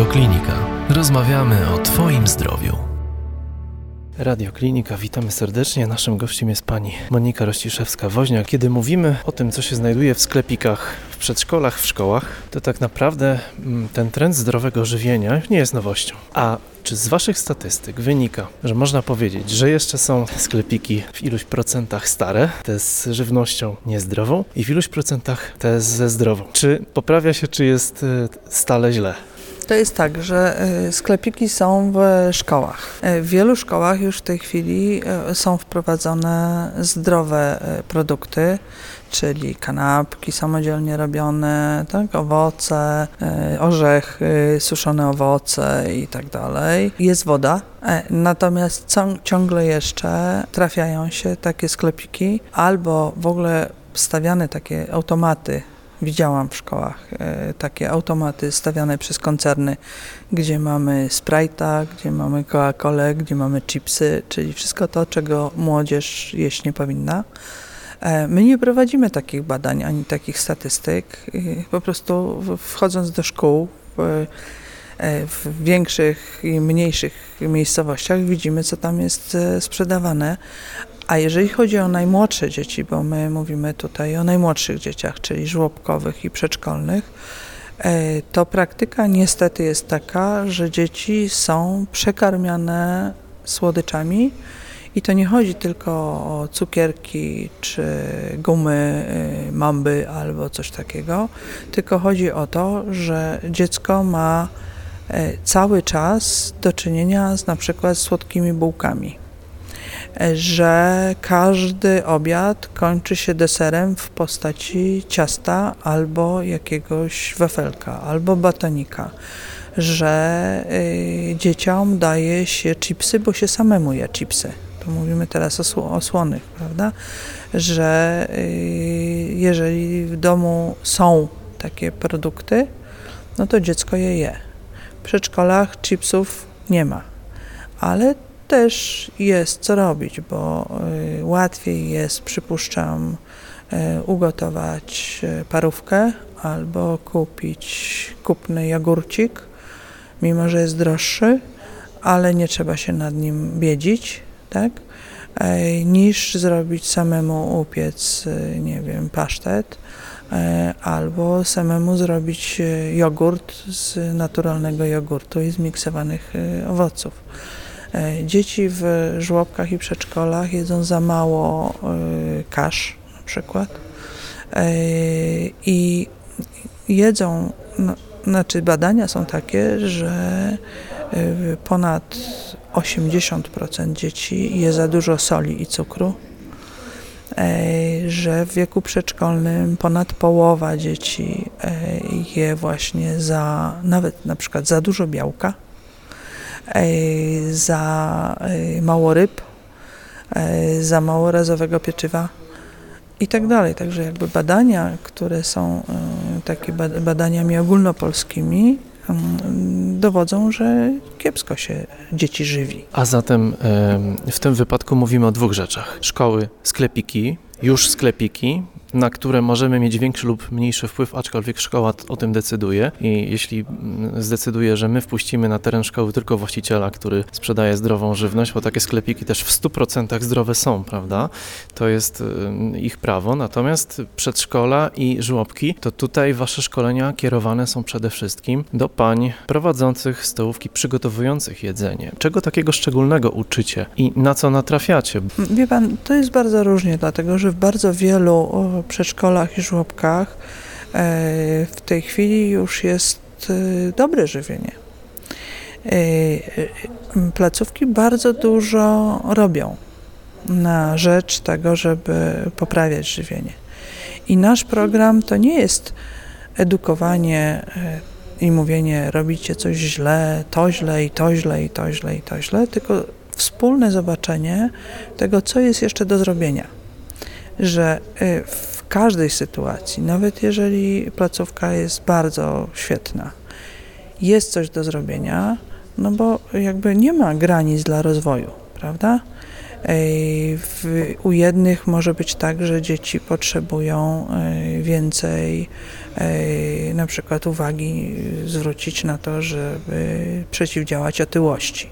Radioklinika. Rozmawiamy o Twoim zdrowiu. Radioklinika, witamy serdecznie. Naszym gościem jest pani Monika Rościszewska-Woźniak. Kiedy mówimy o tym, co się znajduje w sklepikach, w przedszkolach, w szkołach, to tak naprawdę mm, ten trend zdrowego żywienia nie jest nowością. A czy z Waszych statystyk wynika, że można powiedzieć, że jeszcze są sklepiki w iluś procentach stare, te z żywnością niezdrową i w iluś procentach te ze zdrową? Czy poprawia się, czy jest e, stale źle? To jest tak, że y, sklepiki są w szkołach. Y, w wielu szkołach już w tej chwili y, są wprowadzone zdrowe produkty, czyli kanapki samodzielnie robione, tak, owoce, orzechy, suszone owoce i tak dalej. Jest woda, natomiast ciągle jeszcze trafiają się takie sklepiki albo w ogóle stawiane takie automaty Widziałam w szkołach e, takie automaty stawiane przez koncerny, gdzie mamy Sprite'a, gdzie mamy Coca-Colę, gdzie mamy chipsy, czyli wszystko to, czego młodzież jeść nie powinna. E, my nie prowadzimy takich badań ani takich statystyk. Po prostu wchodząc do szkół, e, w większych i mniejszych miejscowościach widzimy, co tam jest sprzedawane, a jeżeli chodzi o najmłodsze dzieci, bo my mówimy tutaj o najmłodszych dzieciach, czyli żłobkowych i przedszkolnych, e, to praktyka niestety jest taka, że dzieci są przekarmiane słodyczami. I to nie chodzi tylko o cukierki czy gumy, e, mamby albo coś takiego, tylko chodzi o to, że dziecko ma e, cały czas do czynienia z na przykład słodkimi bułkami że każdy obiad kończy się deserem w postaci ciasta albo jakiegoś wafelka, albo batonika, że y, dzieciom daje się chipsy, bo się samemu je chipsy. To mówimy teraz o, o słonych, prawda? Że y, jeżeli w domu są takie produkty, no to dziecko je je. W przedszkolach chipsów nie ma, ale też jest co robić, bo y, łatwiej jest, przypuszczam, y, ugotować y, parówkę albo kupić kupny jogurcik, mimo że jest droższy, ale nie trzeba się nad nim biedzić, tak? niż zrobić samemu upiec, nie wiem, pasztet, albo samemu zrobić jogurt z naturalnego jogurtu i zmiksowanych owoców. E, dzieci w żłobkach i przedszkolach jedzą za mało e, kasz na przykład. E, i jedzą, no, znaczy badania są takie, że ponad 80% dzieci je za dużo soli i cukru, że w wieku przedszkolnym ponad połowa dzieci je właśnie za, nawet na przykład za dużo białka, za mało ryb, za mało razowego pieczywa i tak dalej. Także jakby badania, które są takie badaniami ogólnopolskimi, dowodzą, że kiepsko się dzieci żywi. A zatem w tym wypadku mówimy o dwóch rzeczach. Szkoły, sklepiki, już sklepiki, na które możemy mieć większy lub mniejszy wpływ, aczkolwiek szkoła o tym decyduje. I jeśli mm, zdecyduje, że my wpuścimy na teren szkoły tylko właściciela, który sprzedaje zdrową żywność, bo takie sklepiki też w 100% zdrowe są, prawda? To jest y, ich prawo. Natomiast przedszkola i żłobki, to tutaj wasze szkolenia kierowane są przede wszystkim do pań prowadzących stołówki, przygotowujących jedzenie. Czego takiego szczególnego uczycie i na co natrafiacie? Wie pan, to jest bardzo różnie, dlatego że w bardzo wielu przedszkolach i żłobkach e, w tej chwili już jest e, dobre żywienie. E, placówki bardzo dużo robią na rzecz tego, żeby poprawiać żywienie. I nasz program to nie jest edukowanie i mówienie robicie coś źle, to źle i to źle i to źle i to źle, tylko wspólne zobaczenie tego, co jest jeszcze do zrobienia. Że w każdej sytuacji, nawet jeżeli placówka jest bardzo świetna, jest coś do zrobienia, no bo jakby nie ma granic dla rozwoju, prawda? W, u jednych może być tak, że dzieci potrzebują więcej na przykład uwagi zwrócić na to, żeby przeciwdziałać otyłości.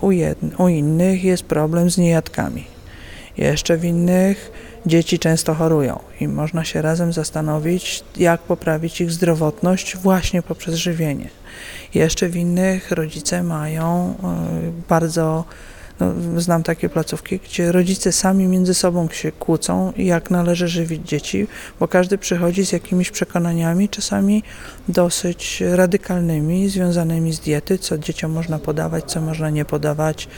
U, u innych jest problem z niejadkami. Jeszcze w innych dzieci często chorują i można się razem zastanowić, jak poprawić ich zdrowotność właśnie poprzez żywienie. Jeszcze w innych rodzice mają e, bardzo no, znam takie placówki, gdzie rodzice sami między sobą się kłócą, jak należy żywić dzieci, bo każdy przychodzi z jakimiś przekonaniami, czasami dosyć radykalnymi, związanymi z diety, co dzieciom można podawać, co można nie podawać.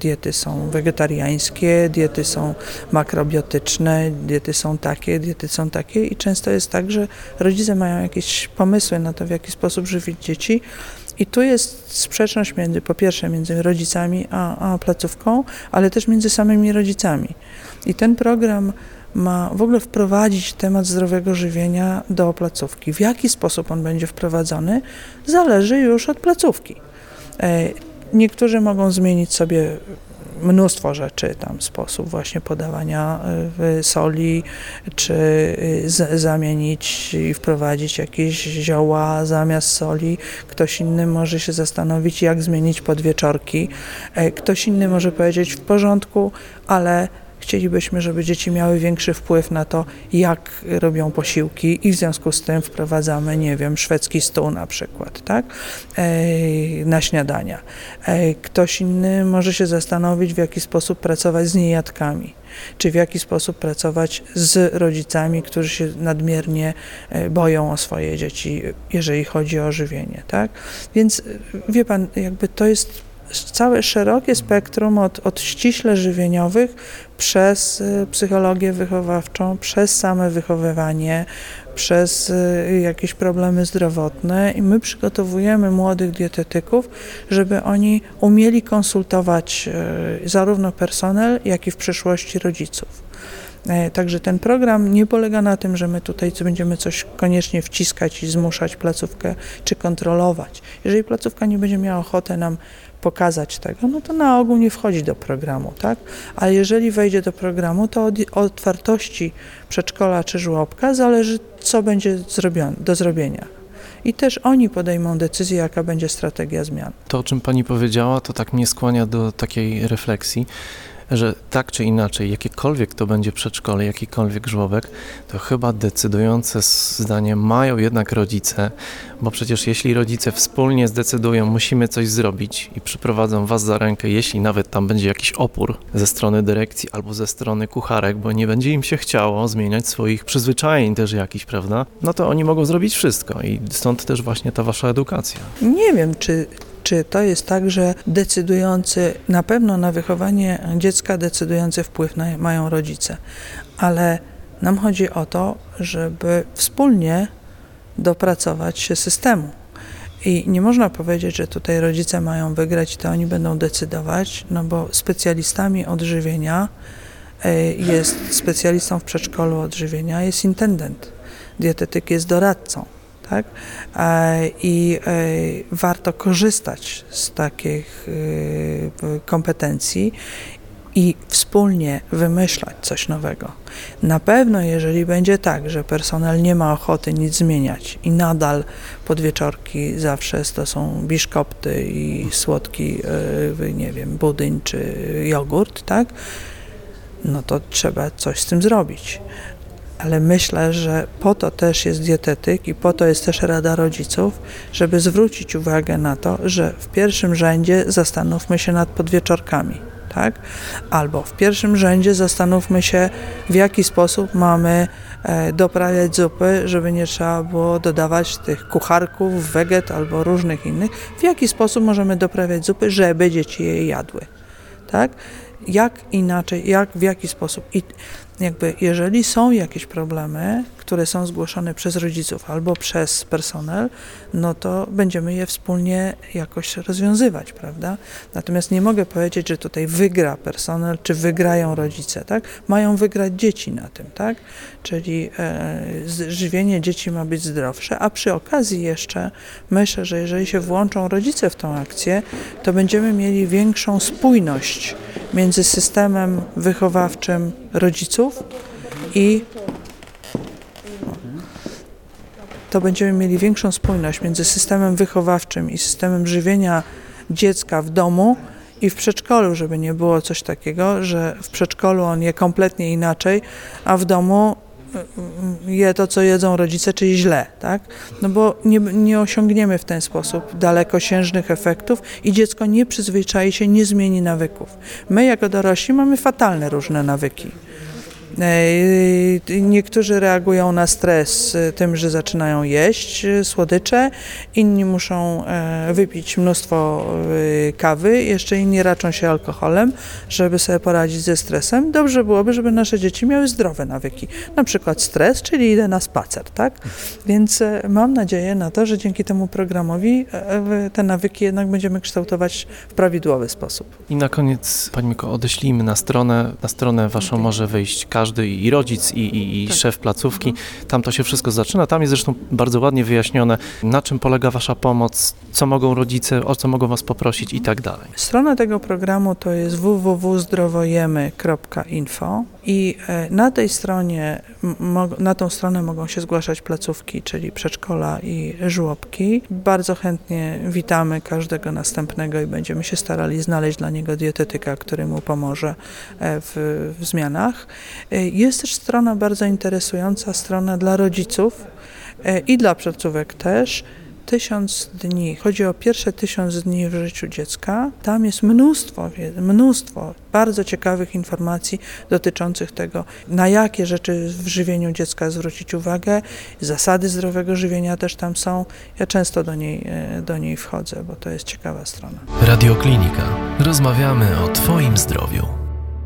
Diety są wegetariańskie, diety są makrobiotyczne, diety są takie, diety są takie i często jest tak, że rodzice mają jakieś pomysły na to, w jaki sposób żywić dzieci, i tu jest sprzeczność między, po pierwsze, między rodzicami a, a placówką, ale też między samymi rodzicami. I ten program ma w ogóle wprowadzić temat zdrowego żywienia do placówki. W jaki sposób on będzie wprowadzony, zależy już od placówki. E, niektórzy mogą zmienić sobie mnóstwo rzeczy, tam sposób właśnie podawania y, soli, czy y, zamienić i wprowadzić jakieś zioła zamiast soli. Ktoś inny może się zastanowić, jak zmienić podwieczorki. E, ktoś inny może powiedzieć w porządku, ale Chcielibyśmy, żeby dzieci miały większy wpływ na to, jak robią posiłki i w związku z tym wprowadzamy, nie wiem, szwedzki stół na przykład, tak, na śniadania. Ktoś inny może się zastanowić, w jaki sposób pracować z niejadkami czy w jaki sposób pracować z rodzicami, którzy się nadmiernie e, boją o swoje dzieci, jeżeli chodzi o żywienie, tak? Więc wie pan, jakby to jest całe szerokie spektrum od, od ściśle żywieniowych przez y, psychologię wychowawczą, przez same wychowywanie, przez y, jakieś problemy zdrowotne i my przygotowujemy młodych dietetyków, żeby oni umieli konsultować y, zarówno personel, jak i w przyszłości rodziców. E, także ten program nie polega na tym, że my tutaj będziemy coś koniecznie wciskać i zmuszać placówkę czy kontrolować. Jeżeli placówka nie będzie miała ochotę nam pokazać tego, no to na ogół nie wchodzi do programu, tak? Ale jeżeli wejdzie do programu, to od otwartości przedszkola czy żłobka zależy, co będzie zrobione, do zrobienia. I też oni podejmą decyzję, jaka będzie strategia zmian. To, o czym pani powiedziała, to tak mnie skłania do takiej refleksji że tak czy inaczej, jakiekolwiek to będzie przedszkole, jakikolwiek żłobek, to chyba decydujące zdanie mają jednak rodzice, bo przecież jeśli rodzice wspólnie zdecydują, musimy coś zrobić i przyprowadzą was za rękę, jeśli nawet tam będzie jakiś opór ze strony dyrekcji albo ze strony kucharek, bo nie będzie im się chciało zmieniać swoich przyzwyczajeń też jakichś, prawda? No to oni mogą zrobić wszystko i stąd też właśnie ta wasza edukacja. Nie wiem, czy czy to jest tak, że decydujący, na pewno na wychowanie dziecka decydujący wpływ na, mają rodzice, ale nam chodzi o to, żeby wspólnie dopracować się systemu. I nie można powiedzieć, że tutaj rodzice mają wygrać, to oni będą decydować, no bo specjalistami odżywienia e, jest specjalistą w przedszkolu odżywienia, jest intendent. Dietetyk jest doradcą tak? I e, warto korzystać z takich e, kompetencji i wspólnie wymyślać coś nowego. Na pewno, jeżeli będzie tak, że personel nie ma ochoty nic zmieniać i nadal podwieczorki zawsze to są biszkopty i słodki, e, nie wiem, budyń czy jogurt, tak? No to trzeba coś z tym zrobić ale myślę, że po to też jest dietetyk i po to jest też Rada Rodziców, żeby zwrócić uwagę na to, że w pierwszym rzędzie zastanówmy się nad podwieczorkami. Tak? Albo w pierwszym rzędzie zastanówmy się, w jaki sposób mamy e, doprawiać zupy, żeby nie trzeba było dodawać tych kucharków, weget albo różnych innych. W jaki sposób możemy doprawiać zupy, żeby dzieci je jadły. Tak? Jak inaczej, jak, w jaki sposób. I jakby jeżeli są jakieś problemy, które są zgłoszone przez rodziców albo przez personel, no to będziemy je wspólnie jakoś rozwiązywać, prawda? Natomiast nie mogę powiedzieć, że tutaj wygra personel, czy wygrają rodzice, tak? Mają wygrać dzieci na tym, tak? Czyli e, żywienie dzieci ma być zdrowsze, a przy okazji jeszcze myślę, że jeżeli się włączą rodzice w tą akcję, to będziemy mieli większą spójność między systemem wychowawczym rodziców i to będziemy mieli większą spójność między systemem wychowawczym i systemem żywienia dziecka w domu i w przedszkolu, żeby nie było coś takiego, że w przedszkolu on je kompletnie inaczej, a w domu y, y, je to, co jedzą rodzice, czyli źle, tak? No bo nie, nie osiągniemy w ten sposób dalekosiężnych efektów i dziecko nie przyzwyczai się, nie zmieni nawyków. My jako dorośli mamy fatalne różne nawyki. E, niektórzy reagują na stres e, tym, że zaczynają jeść e, słodycze, inni muszą wypić mnóstwo kawy, jeszcze inni raczą się alkoholem, żeby sobie poradzić ze stresem. Dobrze byłoby, żeby nasze dzieci miały zdrowe nawyki, na przykład stres, czyli idę na spacer, tak? Więc mam nadzieję na to, że dzięki temu programowi te nawyki jednak będziemy kształtować w prawidłowy sposób. I na koniec, Pani Miko, odeślijmy na stronę, na stronę Waszą okay. może wejść każdy każdy i rodzic, i, i, i tak. szef placówki. Tam to się wszystko zaczyna. Tam jest zresztą bardzo ładnie wyjaśnione, na czym polega Wasza pomoc, co mogą rodzice, o co mogą Was poprosić i tak dalej. Strona tego programu to jest www.zdrowojemy.info i e, na tej stronie, na tą stronę mogą się zgłaszać placówki, czyli przedszkola i żłobki. Bardzo chętnie witamy każdego następnego i będziemy się starali znaleźć dla niego dietetyka, który mu pomoże e, w, w zmianach. E, jest też strona bardzo interesująca, strona dla rodziców i dla placówek też tysiąc dni, chodzi o pierwsze tysiąc dni w życiu dziecka. Tam jest mnóstwo, mnóstwo bardzo ciekawych informacji dotyczących tego, na jakie rzeczy w żywieniu dziecka zwrócić uwagę. Zasady zdrowego żywienia też tam są. Ja często do niej, e, do niej wchodzę, bo to jest ciekawa strona. Radioklinika. Rozmawiamy o Twoim zdrowiu.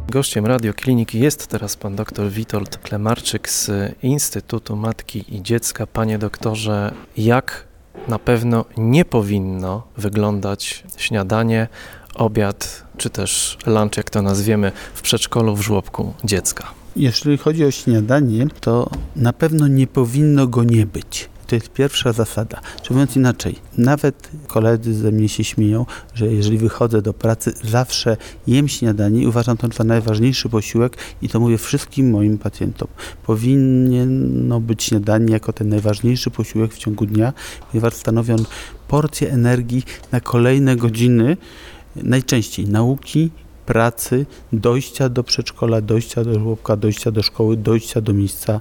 Gościem Radiokliniki jest teraz pan dr Witold Klemarczyk z Instytutu Matki i Dziecka. Panie doktorze, jak na pewno nie powinno wyglądać śniadanie, obiad czy też lunch, jak to nazwiemy, w przedszkolu w żłobku dziecka. Jeżeli chodzi o śniadanie, to na pewno nie powinno go nie być. To jest pierwsza zasada. Czy mówiąc inaczej, nawet koledzy ze mnie się śmieją, że jeżeli wychodzę do pracy, zawsze jem śniadanie i uważam to za najważniejszy posiłek i to mówię wszystkim moim pacjentom. Powinno być śniadanie jako ten najważniejszy posiłek w ciągu dnia, ponieważ stanowi on porcję energii na kolejne godziny, najczęściej nauki, pracy, dojścia do przedszkola, dojścia do żłobka, dojścia do szkoły, dojścia do miejsca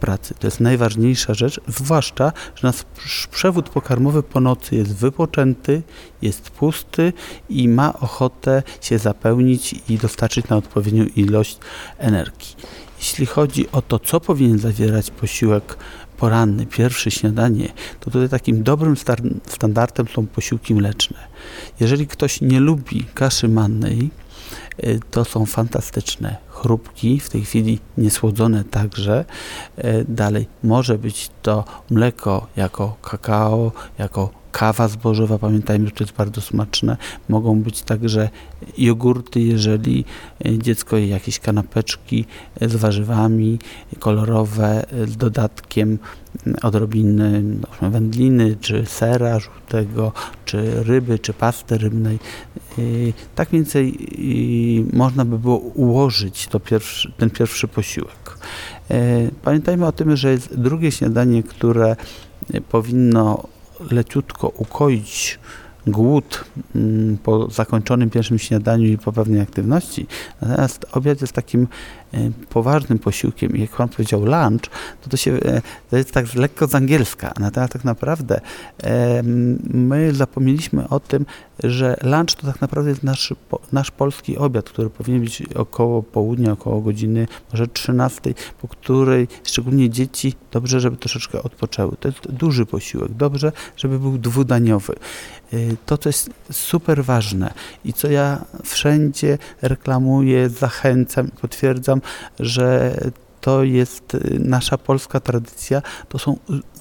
pracy. To jest najważniejsza rzecz, zwłaszcza, że nasz przewód pokarmowy po nocy jest wypoczęty, jest pusty i ma ochotę się zapełnić i dostarczyć na odpowiednią ilość energii. Jeśli chodzi o to, co powinien zawierać posiłek poranny, pierwsze śniadanie, to tutaj takim dobrym standardem są posiłki mleczne. Jeżeli ktoś nie lubi kaszy mannej, to są fantastyczne chrupki, w tej chwili niesłodzone także. E, dalej może być to mleko jako kakao, jako kawa zbożowa, pamiętajmy, że to jest bardzo smaczne. Mogą być także jogurty, jeżeli e, dziecko je jakieś kanapeczki e, z warzywami kolorowe, z dodatkiem odrobiny no, wędliny, czy sera żółtego, czy ryby, czy pasty rybnej. Tak więcej można by było ułożyć to pierwszy, ten pierwszy posiłek. E, pamiętajmy o tym, że jest drugie śniadanie, które powinno leciutko ukoić głód mm, po zakończonym pierwszym śniadaniu i po pewnej aktywności. Natomiast obiad jest takim poważnym posiłkiem jak pan powiedział lunch, to to się e, to jest tak lekko z angielska. Natomiast tak naprawdę my zapomnieliśmy o tym, że lunch to tak naprawdę jest nasz, nasz polski obiad, który powinien być około południa, około godziny może 13, po której szczególnie dzieci dobrze, żeby troszeczkę odpoczęły. To jest duży posiłek. Dobrze, żeby był dwudaniowy. To, co jest super ważne i co ja wszędzie reklamuję, zachęcam, potwierdzam, że to jest y, nasza polska tradycja, to są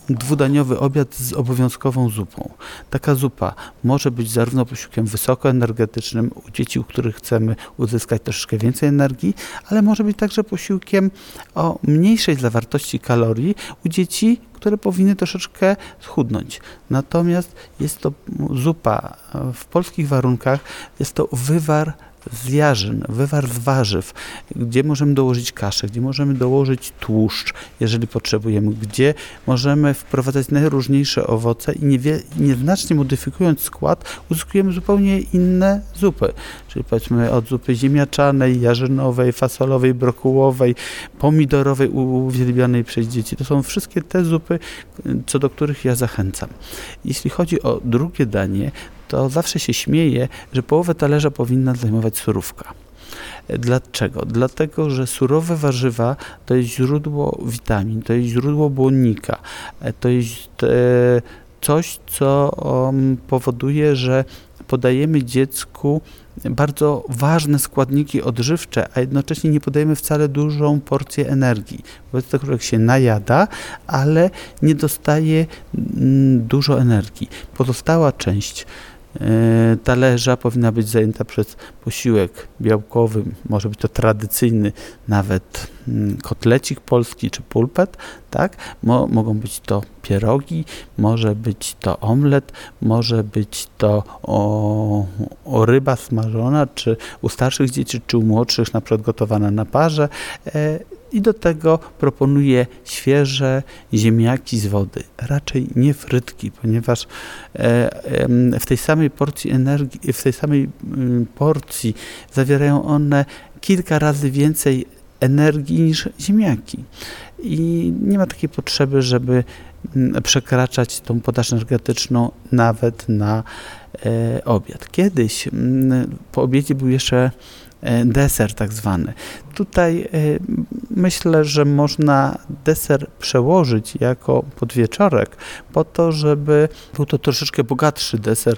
dwudaniowy obiad z obowiązkową zupą. Taka zupa może być zarówno posiłkiem wysokoenergetycznym u dzieci, u których chcemy uzyskać troszeczkę więcej energii, ale może być także posiłkiem o mniejszej zawartości kalorii u dzieci, które powinny troszeczkę schudnąć. Natomiast jest to zupa w polskich warunkach, jest to wywar z jarzyn, wywar z warzyw, gdzie możemy dołożyć kaszę, gdzie możemy dołożyć tłuszcz, jeżeli potrzebujemy, gdzie możemy wprowadzać najróżniejsze owoce i niewie, nieznacznie modyfikując skład, uzyskujemy zupełnie inne zupy. Czyli powiedzmy od zupy ziemniaczanej, jarzynowej, fasolowej, brokułowej, pomidorowej, uwielbianej przez dzieci. To są wszystkie te zupy, co do których ja zachęcam. Jeśli chodzi o drugie danie, to zawsze się śmieję, że połowę talerza powinna zajmować surówka. Dlaczego? Dlatego, że surowe warzywa to jest źródło witamin, to jest źródło błonnika, to jest e, coś, co powoduje, że podajemy dziecku bardzo ważne składniki odżywcze, a jednocześnie nie podajemy wcale dużą porcję energii. Wobec tego człowiek się najada, ale nie dostaje mm, dużo energii. Pozostała część E, talerza powinna być zajęta przez posiłek białkowy, może być to tradycyjny nawet mm, kotlecik polski czy pulpet, tak? Mo, mogą być to pierogi, może być to omlet, może być to o, o ryba smażona, czy u starszych dzieci, czy u młodszych na przykład gotowana na parze. E, i do tego proponuję świeże ziemniaki z wody, raczej nie frytki, ponieważ e, w tej samej porcji energii, w tej samej mm, porcji zawierają one kilka razy więcej energii niż ziemniaki. I nie ma takiej potrzeby, żeby mm, przekraczać tą podaż energetyczną nawet na e, obiad. Kiedyś mm, po obiedzie był jeszcze deser tak zwany. Tutaj e, myślę, że można deser przełożyć jako podwieczorek po to, żeby był to troszeczkę bogatszy deser,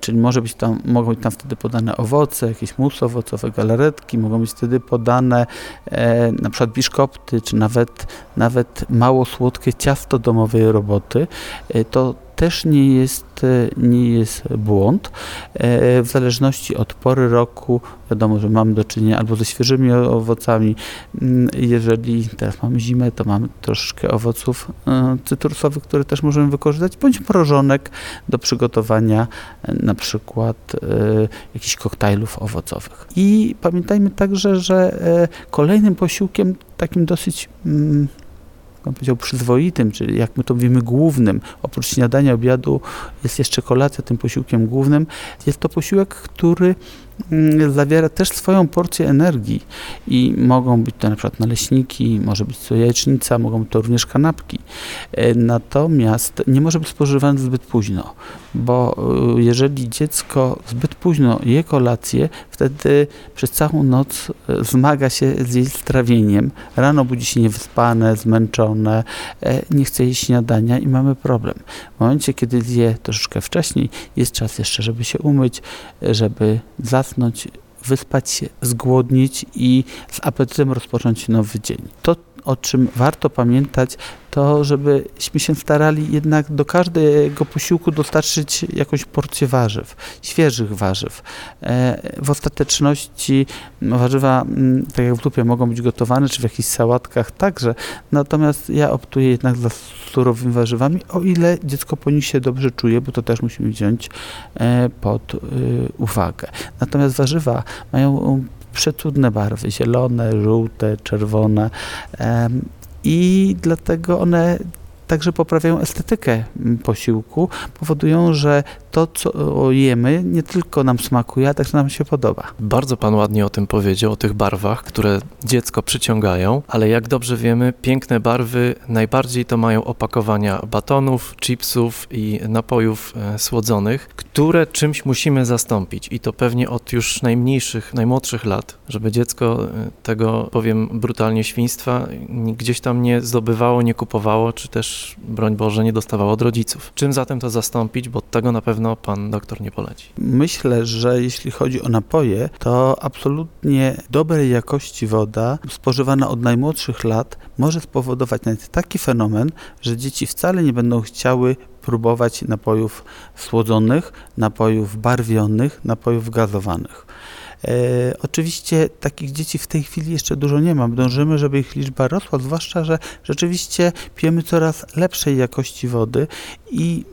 czyli może być tam, mogą być tam wtedy podane owoce, jakieś mus owocowe, galaretki, mogą być wtedy podane e, na przykład biszkopty, czy nawet, nawet mało słodkie ciasto domowej roboty. E, to też nie jest, e, nie jest błąd. E, w zależności od pory roku, wiadomo, że mamy do czynienia albo ze świeżymi owocami. Mm, jeżeli teraz mamy zimę, to mamy troszeczkę owoców e, cytrusowych, które też możemy wykorzystać, bądź mrożonek do przygotowania na przykład jakichś koktajlów owocowych. I pamiętajmy także, że kolejnym posiłkiem takim dosyć bym powiedział, przyzwoitym, czyli jak my to mówimy, głównym, oprócz śniadania, obiadu, jest jeszcze kolacja tym posiłkiem głównym. Jest to posiłek, który zawiera też swoją porcję energii i mogą być to na przykład naleśniki, może być to jajecznica, mogą być to również kanapki. E, natomiast nie może być spożywany zbyt późno, bo e, jeżeli dziecko zbyt późno je kolację, wtedy przez całą noc e, zmaga się z jej strawieniem. Rano budzi się niewyspane, zmęczone, nie chce jeść śniadania i mamy problem. W momencie, kiedy zje troszeczkę wcześniej, jest czas jeszcze, żeby się umyć, żeby zasnąć, zasnąć, wyspać się, zgłodnić i z apetytem rozpocząć nowy dzień. To, o czym warto pamiętać, to żebyśmy się starali jednak do każdego posiłku dostarczyć jakąś porcję warzyw, świeżych warzyw. E, w ostateczności warzywa, mm, tak jak w lupie, mogą być gotowane, czy w jakichś sałatkach także, natomiast ja optuję jednak za surowymi warzywami, o ile dziecko po nich się dobrze czuje, bo to też musimy wziąć e, pod y, uwagę. Natomiast warzywa mają przecudne barwy, zielone, żółte, czerwone. I dlatego one także poprawiają estetykę posiłku, powodują, że to, co jemy, nie tylko nam smakuje, a także nam się podoba. Bardzo Pan ładnie o tym powiedział, o tych barwach, które dziecko przyciągają, ale jak dobrze wiemy, piękne barwy najbardziej to mają opakowania batonów, chipsów i napojów e, słodzonych, które czymś musimy zastąpić i to pewnie od już najmniejszych, najmłodszych lat, żeby dziecko e, tego, powiem brutalnie, świństwa gdzieś tam nie zdobywało, nie kupowało, czy też, broń Boże, nie dostawało od rodziców. Czym zatem to zastąpić, bo tego na pewno Pan doktor nie poleci. Myślę, że jeśli chodzi o napoje, to absolutnie dobrej jakości woda spożywana od najmłodszych lat może spowodować nawet taki fenomen, że dzieci wcale nie będą chciały próbować napojów słodzonych, napojów barwionych, napojów gazowanych. E, oczywiście takich dzieci w tej chwili jeszcze dużo nie ma. Dążymy, żeby ich liczba rosła, zwłaszcza, że rzeczywiście pijemy coraz lepszej jakości wody i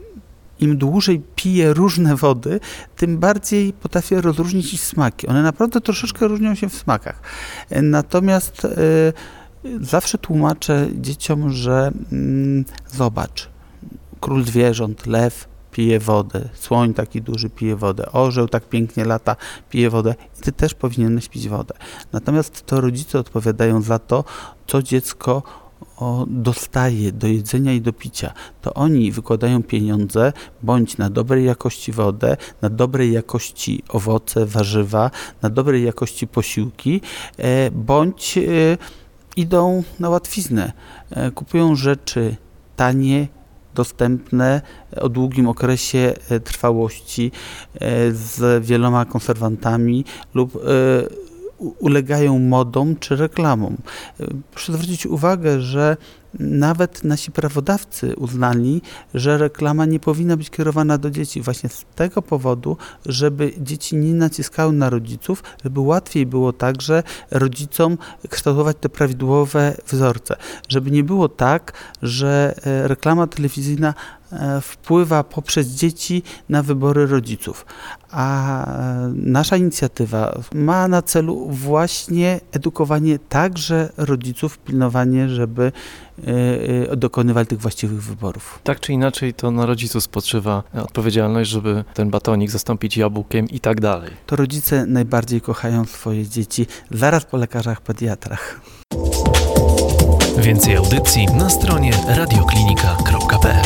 im dłużej piję różne wody, tym bardziej potrafię rozróżnić ich smaki. One naprawdę troszeczkę różnią się w smakach. E, natomiast e, zawsze tłumaczę dzieciom, że mm, zobacz, król zwierząt, lew, pije wodę, słoń taki duży pije wodę, orzeł tak pięknie lata, pije wodę. I ty też powinieneś pić wodę. Natomiast to rodzice odpowiadają za to, co dziecko dostaje do jedzenia i do picia, to oni wykładają pieniądze bądź na dobrej jakości wodę, na dobrej jakości owoce, warzywa, na dobrej jakości posiłki, e, bądź e, idą na łatwiznę, e, kupują rzeczy tanie, dostępne o długim okresie e, trwałości e, z wieloma konserwantami lub e, ulegają modom czy reklamom. Proszę zwrócić uwagę, że nawet nasi prawodawcy uznali, że reklama nie powinna być kierowana do dzieci właśnie z tego powodu, żeby dzieci nie naciskały na rodziców, żeby łatwiej było także rodzicom kształtować te prawidłowe wzorce. Żeby nie było tak, że e, reklama telewizyjna e, wpływa poprzez dzieci na wybory rodziców. A e, nasza inicjatywa ma na celu właśnie edukowanie także rodziców, pilnowanie, żeby dokonywali tych właściwych wyborów. Tak czy inaczej, to na rodzicu spoczywa odpowiedzialność, żeby ten batonik zastąpić jabłkiem i tak dalej. To rodzice najbardziej kochają swoje dzieci, zaraz po lekarzach pediatrach. Więcej audycji na stronie radioklinika.pl